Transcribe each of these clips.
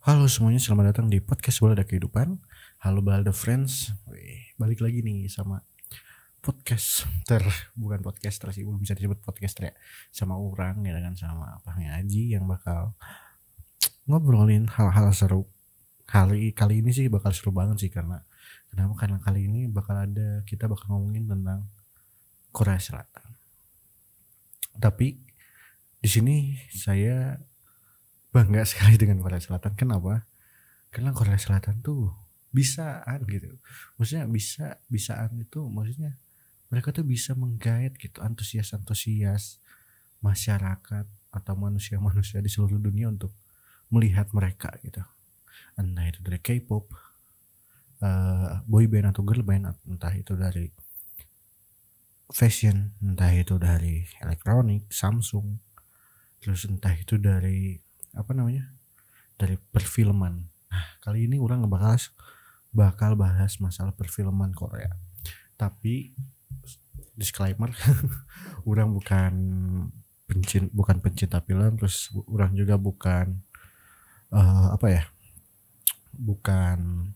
Halo semuanya, selamat datang di podcast Balada Kehidupan. Halo Balada Friends. Wih, balik lagi nih sama podcast ter bukan podcast sih belum bisa disebut podcast ya. Sama orang ya kan sama apa Aji yang bakal ngobrolin hal-hal seru. Kali kali ini sih bakal seru banget sih karena kenapa? Karena kali ini bakal ada kita bakal ngomongin tentang Korea Selatan. Tapi di sini saya bangga sekali dengan Korea Selatan. Kenapa? Karena Korea Selatan tuh bisaan gitu. Maksudnya bisa bisaan itu maksudnya mereka tuh bisa menggait gitu antusias-antusias masyarakat atau manusia-manusia di seluruh dunia untuk melihat mereka gitu. Entah itu dari K-pop uh, boy band atau girl band entah itu dari fashion entah itu dari elektronik Samsung terus entah itu dari apa namanya dari perfilman. Nah kali ini orang ngebahas bakal bahas masalah perfilman Korea. Tapi disclaimer orang bukan pencin bukan pencinta film terus orang juga bukan uh, apa ya bukan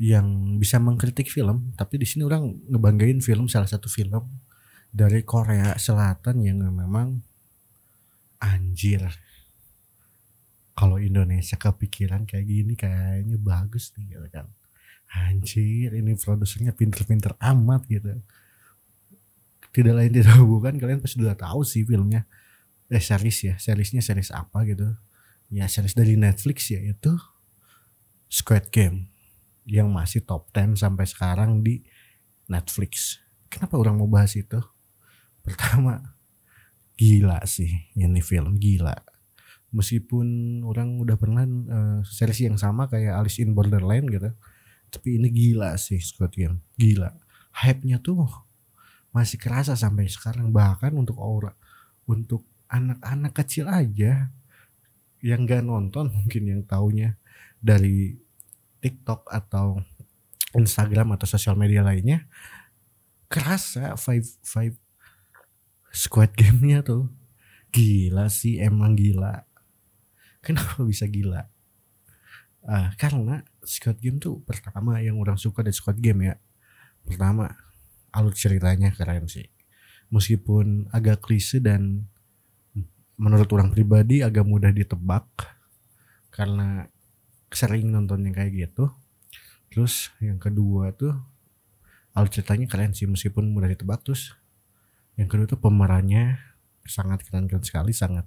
yang bisa mengkritik film tapi di sini orang ngebanggain film salah satu film dari Korea Selatan yang memang anjir kalau Indonesia kepikiran kayak gini kayaknya bagus nih gitu kan. Anjir ini produsernya pinter-pinter amat gitu. Tidak lain tidak bukan kalian pasti sudah tahu sih filmnya. Eh series ya seriesnya series apa gitu. Ya series dari Netflix ya itu Squid Game yang masih top 10 sampai sekarang di Netflix. Kenapa orang mau bahas itu? Pertama gila sih ini film gila meskipun orang udah pernah uh, series yang sama kayak Alice in Borderland gitu tapi ini gila sih Squid Game gila. Hype-nya tuh masih kerasa sampai sekarang bahkan untuk aura untuk anak-anak kecil aja yang gak nonton mungkin yang taunya dari TikTok atau Instagram atau sosial media lainnya kerasa five five squad gamenya tuh. Gila sih emang gila kenapa bisa gila? Uh, karena squad game tuh pertama yang orang suka dari squad game ya. Pertama alur ceritanya keren sih. Meskipun agak klise dan menurut orang pribadi agak mudah ditebak karena sering nonton yang kayak gitu. Terus yang kedua tuh alur ceritanya keren sih meskipun mudah ditebak. Terus yang kedua tuh pemerannya sangat keren keren sekali sangat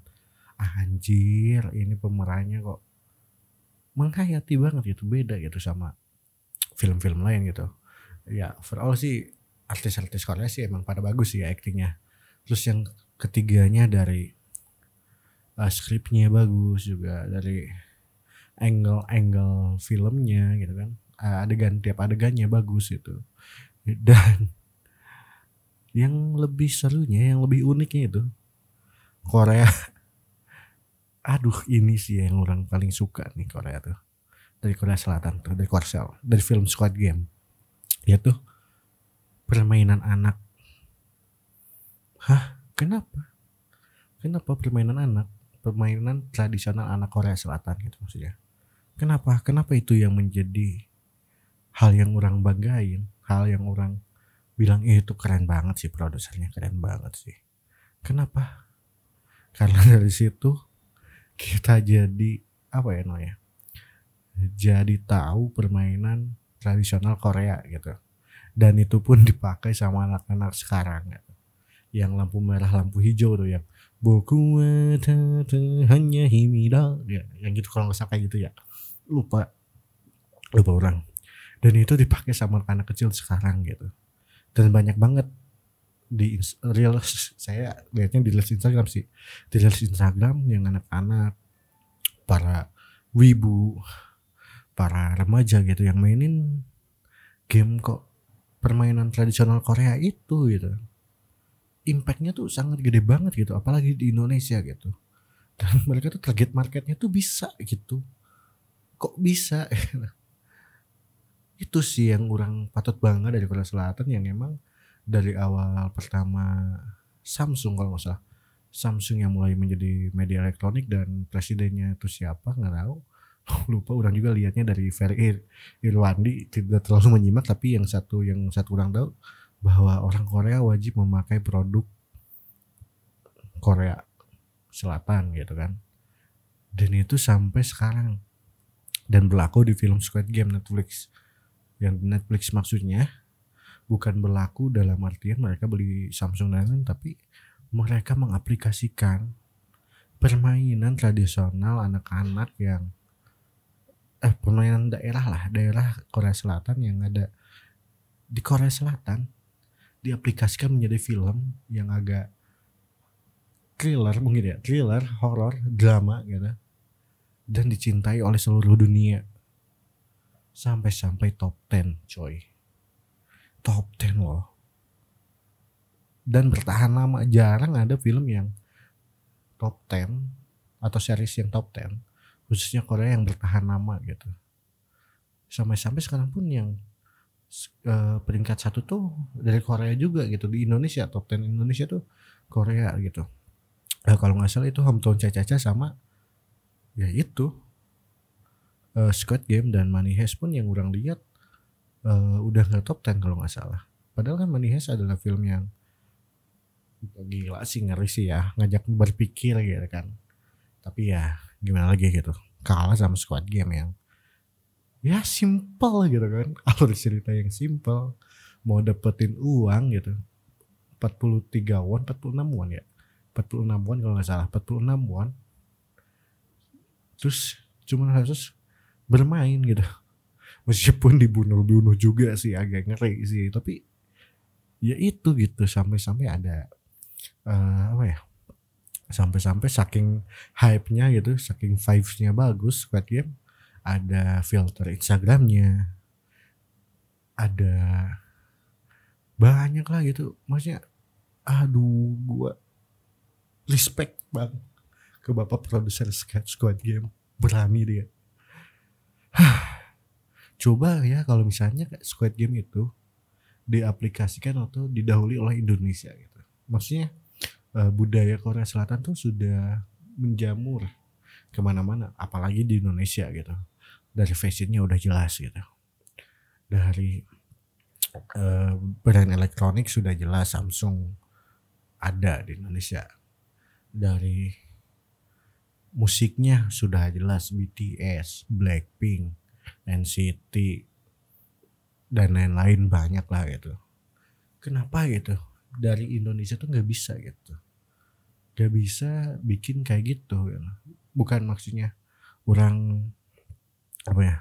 anjir ini pemerannya kok menghayati banget gitu beda gitu sama film-film lain gitu. Ya overall sih artis-artis Korea sih emang pada bagus sih ya aktingnya. Terus yang ketiganya dari uh, skripnya bagus juga dari angle-angle filmnya gitu kan. Uh, adegan tiap adegannya bagus itu dan yang lebih serunya yang lebih uniknya itu Korea aduh ini sih yang orang paling suka nih Korea tuh dari Korea Selatan tuh dari Korsel dari film Squad Game yaitu permainan anak. Hah? Kenapa? Kenapa permainan anak? Permainan tradisional anak Korea Selatan gitu maksudnya. Kenapa? Kenapa itu yang menjadi hal yang orang banggain, hal yang orang bilang eh, itu keren banget sih produsernya keren banget sih. Kenapa? Karena dari situ kita jadi apa ya namanya? Jadi tahu permainan tradisional Korea gitu dan itu pun dipakai sama anak-anak sekarang ya. yang lampu merah lampu hijau tuh yang boku hanya himida ya yang gitu kalau nggak salah gitu ya lupa lupa orang dan itu dipakai sama anak kecil sekarang gitu dan banyak banget di real saya lihatnya di reels Instagram sih. Di reels Instagram yang anak-anak para wibu para remaja gitu yang mainin game kok permainan tradisional Korea itu gitu. Impactnya tuh sangat gede banget gitu apalagi di Indonesia gitu. Dan mereka tuh target marketnya tuh bisa gitu. Kok bisa? Itu sih yang kurang patut bangga dari Korea Selatan yang emang dari awal pertama Samsung kalau nggak salah. Samsung yang mulai menjadi media elektronik dan presidennya itu siapa nggak tahu. Lupa orang juga lihatnya dari Ferry Ir- Irwandi tidak terlalu menyimak tapi yang satu yang satu orang tahu bahwa orang Korea wajib memakai produk Korea Selatan gitu kan. Dan itu sampai sekarang. Dan berlaku di film Squid Game Netflix. Yang Netflix maksudnya bukan berlaku dalam artian mereka beli Samsung dan lain-lain tapi mereka mengaplikasikan permainan tradisional anak-anak yang eh permainan daerah lah daerah Korea Selatan yang ada di Korea Selatan diaplikasikan menjadi film yang agak thriller mungkin ya thriller horor drama gitu dan dicintai oleh seluruh dunia. Sampai-sampai top 10 coy top 10 loh. Dan bertahan lama jarang ada film yang top 10 atau series yang top 10 khususnya Korea yang bertahan lama gitu. Sampai-sampai sekarang pun yang eh, peringkat satu tuh dari Korea juga gitu di Indonesia top 10 Indonesia tuh Korea gitu. Eh, kalau nggak salah itu Hometown Caca sama ya itu eh, Squid Game dan Money Heist pun yang orang lihat eh, udah nggak top 10 kalau nggak salah. Padahal kan Money Heist adalah film yang gila sih ngeri sih ya. Ngajak berpikir gitu kan. Tapi ya gimana lagi gitu. Kalah sama Squid Game yang ya simple gitu kan. Alur cerita yang simple. Mau dapetin uang gitu. 43 won 46 won ya. 46 won kalau nggak salah. 46 won. Terus cuma harus bermain gitu meskipun dibunuh-bunuh juga sih agak ngeri sih. Tapi ya itu gitu sampai-sampai ada eh, apa ya sampai-sampai saking hype-nya gitu saking vibes-nya bagus Squid Game ada filter Instagramnya. Ada banyak lah gitu. Maksudnya aduh gua respect bang ke bapak produser Squid Game. Berani dia coba ya kalau misalnya Squid Game itu diaplikasikan atau didahului oleh Indonesia gitu. Maksudnya eh, budaya Korea Selatan tuh sudah menjamur ke mana-mana apalagi di Indonesia gitu. Dari fashionnya udah jelas gitu. Dari eh, brand elektronik sudah jelas Samsung ada di Indonesia. Dari musiknya sudah jelas BTS, Blackpink, NCT dan lain-lain banyak lah gitu. Kenapa gitu? Dari Indonesia tuh nggak bisa gitu. Gak bisa bikin kayak gitu. Gitu. Bukan maksudnya orang apa ya?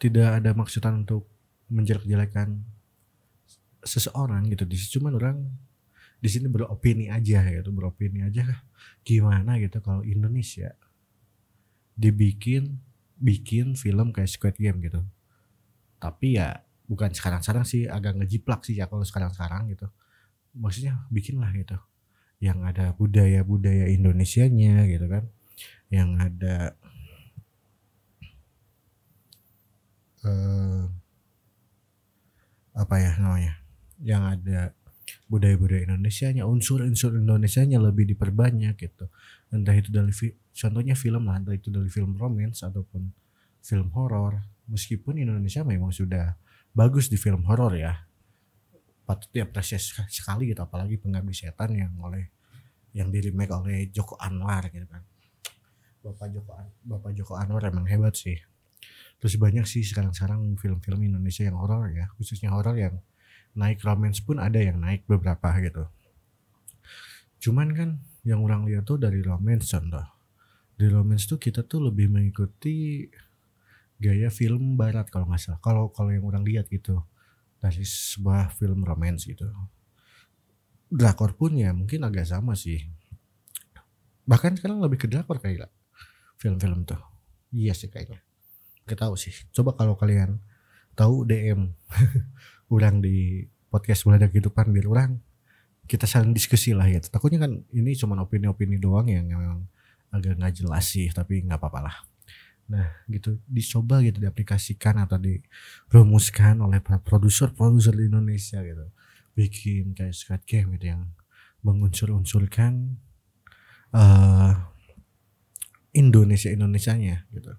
Tidak ada maksudan untuk menjelek-jelekan seseorang gitu. Di cuman orang di sini beropini aja gitu beropini aja gimana gitu kalau Indonesia dibikin bikin film kayak Squid Game gitu. Tapi ya bukan sekarang-sekarang sih agak ngejiplak sih ya kalau sekarang-sekarang gitu. Maksudnya bikin lah gitu. Yang ada budaya-budaya Indonesianya gitu kan. Yang ada eh apa ya namanya? Yang ada budaya-budaya Indonesianya, unsur-unsur Indonesianya lebih diperbanyak gitu. Entah itu dari contohnya film lah, entah itu dari film romance ataupun film horor. Meskipun Indonesia memang sudah bagus di film horor ya. Patut diapresiasi sekali gitu apalagi Pengabdi Setan yang oleh yang di remake oleh Joko Anwar gitu kan. Bapak Joko Bapak Joko Anwar emang hebat sih. Terus banyak sih sekarang-sekarang film-film Indonesia yang horor ya, khususnya horor yang naik romance pun ada yang naik beberapa gitu. Cuman kan yang orang lihat tuh dari romance contoh. Di romance tuh kita tuh lebih mengikuti gaya film barat kalau nggak salah. Kalau kalau yang orang lihat gitu dari sebuah film romance gitu. Drakor pun ya mungkin agak sama sih. Bahkan sekarang lebih ke drakor kayaknya film-film tuh. Iya sih kayaknya. Gak tahu sih. Coba kalau kalian tahu DM orang di podcast mulai kehidupan biar orang kita saling diskusi lah ya. Takutnya kan ini cuma opini-opini doang yang memang agak nggak jelas sih, tapi nggak apa-apa lah. Nah gitu dicoba gitu diaplikasikan atau dirumuskan oleh para produser-produser di Indonesia gitu. Bikin kayak Squid Game gitu yang mengunsur-unsurkan eh Indonesia Indonesianya gitu.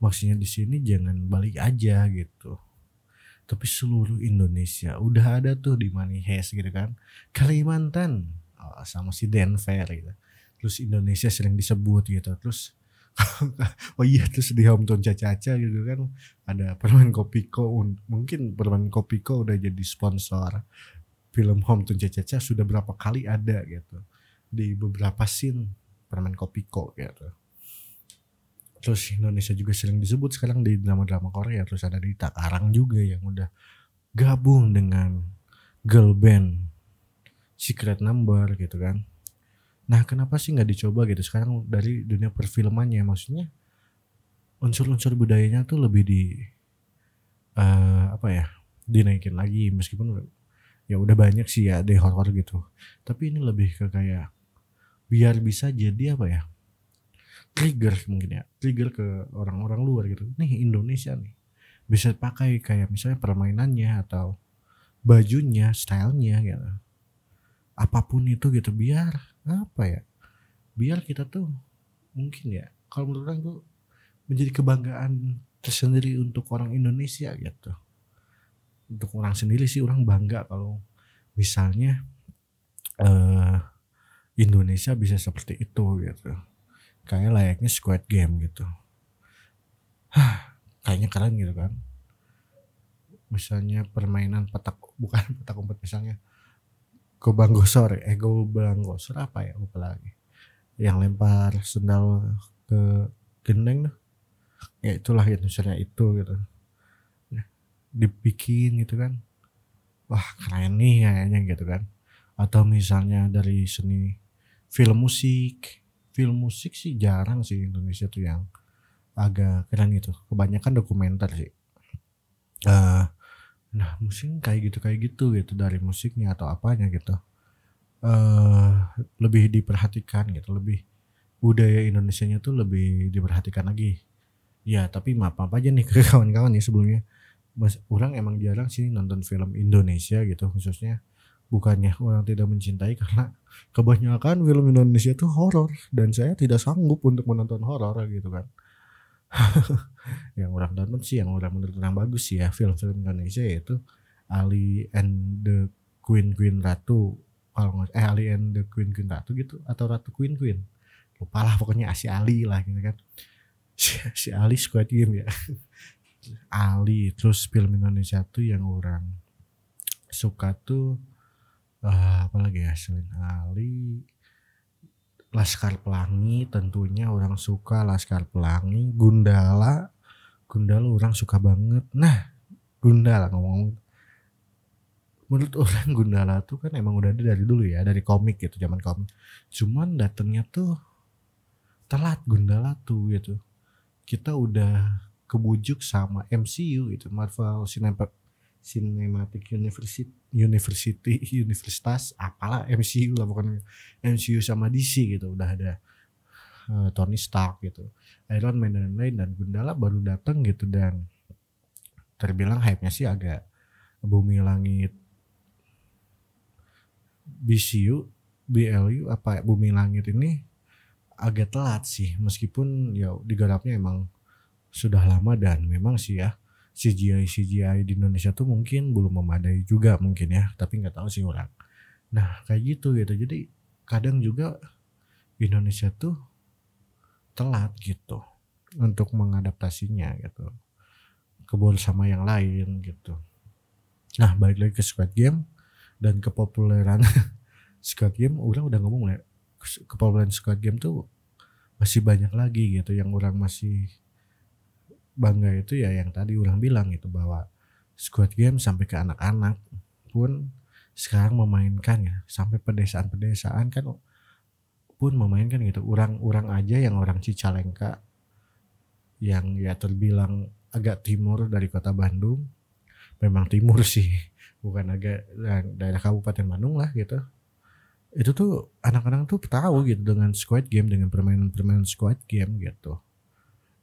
maksudnya di sini jangan balik aja gitu tapi seluruh Indonesia udah ada tuh di Money Heist gitu kan. Kalimantan. Oh, sama si Denver gitu. Terus Indonesia sering disebut gitu. Terus oh iya terus di hometown Caca-Caca gitu kan ada permen Kopiko mungkin permen Kopiko udah jadi sponsor film hometown Caca-Caca sudah berapa kali ada gitu. Di beberapa scene permen Kopiko gitu terus Indonesia juga sering disebut sekarang di drama-drama Korea. Terus ada di Takarang juga yang udah gabung dengan girl band Secret Number gitu kan. Nah kenapa sih nggak dicoba gitu? Sekarang dari dunia perfilmannya maksudnya unsur-unsur budayanya tuh lebih di uh, apa ya dinaikin lagi. Meskipun ya udah banyak sih ya deh horror gitu. Tapi ini lebih ke kayak biar bisa jadi apa ya trigger mungkin ya trigger ke orang-orang luar gitu. Nih Indonesia nih bisa pakai kayak misalnya permainannya atau bajunya stylenya gitu. Apa pun itu gitu biar apa ya biar kita tuh mungkin ya kalau menurut tuh menjadi kebanggaan tersendiri untuk orang Indonesia gitu. Untuk orang sendiri sih orang bangga kalau misalnya uh, Indonesia bisa seperti itu gitu kayak layaknya Squid Game gitu. Hah, kayaknya keren gitu kan. Misalnya permainan petak bukan petak umpet misalnya. Gobang gosor eh gobang gosor apa ya? Lupa lagi. Yang lempar sendal ke gendeng tuh. Ya itulah ya misalnya itu gitu. Nah, dibikin gitu kan. Wah keren nih kayaknya gitu kan. Atau misalnya dari seni film musik film musik sih jarang sih Indonesia tuh yang agak keren gitu. Kebanyakan dokumenter sih. Uh, nah musik kayak gitu kayak gitu gitu dari musiknya atau apanya gitu. Uh, lebih diperhatikan gitu lebih budaya Indonesia nya tuh lebih diperhatikan lagi. Ya tapi maaf maaf aja nih ke kawan-kawan nih sebelumnya. Mas orang emang jarang sih nonton film Indonesia gitu khususnya bukannya orang tidak mencintai karena kebanyakan film Indonesia itu horor. Dan saya tidak sanggup untuk menonton horor gitu kan. Yang orang nonton sih yang orang menurut orang bagus sih ya. Film-film Indonesia yaitu Ali and the Queen Queen Ratu. Kalau nggak eh Ali and the Queen Queen Ratu gitu atau Ratu Queen Queen. Lupa lah pokoknya si Ali lah gitu kan. Si, si Ali Squid Game ya. Ali terus film Indonesia tuh yang orang suka tuh uh, apa lagi ya? Selain Ali Laskar Pelangi tentunya orang suka Laskar Pelangi. Gundala Gundala orang suka banget. Nah Gundala ngomong menurut orang Gundala tuh kan emang udah ada dari dulu ya dari komik gitu zaman komik cuman datangnya tuh telat Gundala tuh gitu. Kita udah kebujuk sama MCU gitu Marvel Cinematic Cinematic University University Universitas apalah MCU lah bukan MCU sama DC gitu udah ada uh, Tony Stark gitu. Iron Man dan lain dan Gundala baru datang gitu dan terbilang hype-nya sih agak bumi langit BCU BLU apa bumi langit ini agak telat sih. Meskipun ya digarapnya emang sudah lama dan memang sih ya CGI CGI di Indonesia tuh mungkin belum memadai juga mungkin ya tapi nggak tahu sih orang. Nah kayak gitu gitu. Jadi kadang juga Indonesia tuh telat gitu untuk mengadaptasinya gitu. Kebol sama yang lain gitu. Nah balik lagi ke Squid Game dan kepopuleran Squid Game orang udah ngomong ya kepopuleran Squid Game tuh masih banyak lagi gitu yang orang masih bangga itu ya yang tadi orang bilang itu bahwa Squid Game sampai ke anak-anak pun sekarang memainkan ya. Sampai pedesaan-pedesaan kan pun memainkan gitu. Orang-orang aja yang orang Cicalengka yang ya terbilang agak timur dari kota Bandung. Memang timur sih bukan agak daerah Kabupaten Bandung lah gitu. Itu tuh anak-anak tuh tahu gitu dengan Squid Game dengan permainan-permainan Squid Game gitu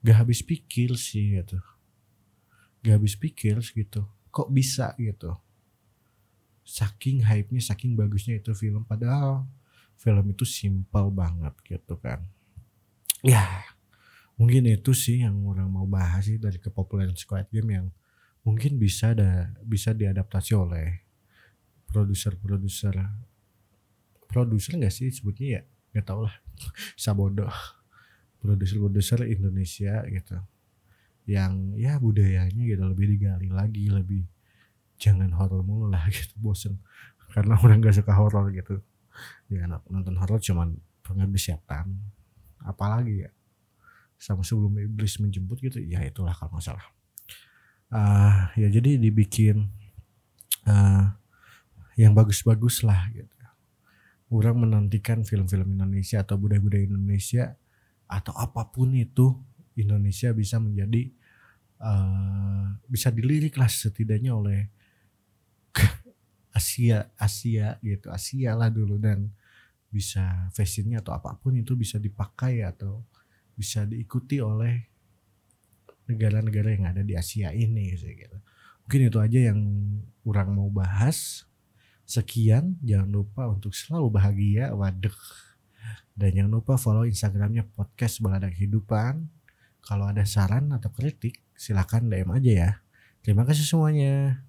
gak habis pikir sih gitu. Gak habis pikir gitu. Kok bisa gitu? Saking hype-nya saking bagusnya itu film padahal film itu simpel banget gitu kan. Ya mungkin itu sih yang orang mau bahas sih dari kepopuleran Squid Game yang mungkin bisa ada bisa diadaptasi oleh produser-produser. Produser nggak sih sebutnya ya? Nggak tau lah. Sabodo produser-produser Indonesia gitu yang ya budayanya gitu lebih digali lagi lebih jangan horor mulu lah gitu bosen. Karena orang gak suka horor gitu. Ya nonton horor cuman pengabdi setan apalagi ya. Sama sebelum iblis menjemput gitu ya itulah kalau nggak salah. Uh, ya jadi dibikin uh, yang bagus-bagus lah gitu. Orang menantikan film-film Indonesia atau budaya-budaya Indonesia atau apa pun itu Indonesia bisa menjadi uh, bisa dilirik lah setidaknya oleh Asia Asia gitu Asia lah dulu dan bisa fashionnya atau apa pun itu bisa dipakai atau bisa diikuti oleh negara-negara yang ada di Asia ini gitu. Mungkin itu aja yang kurang mau bahas. Sekian, jangan lupa untuk selalu bahagia, waduh. Dan jangan lupa follow Instagramnya podcast Baladak Kehidupan. Kalau ada saran atau kritik, silakan DM aja ya. Terima kasih semuanya.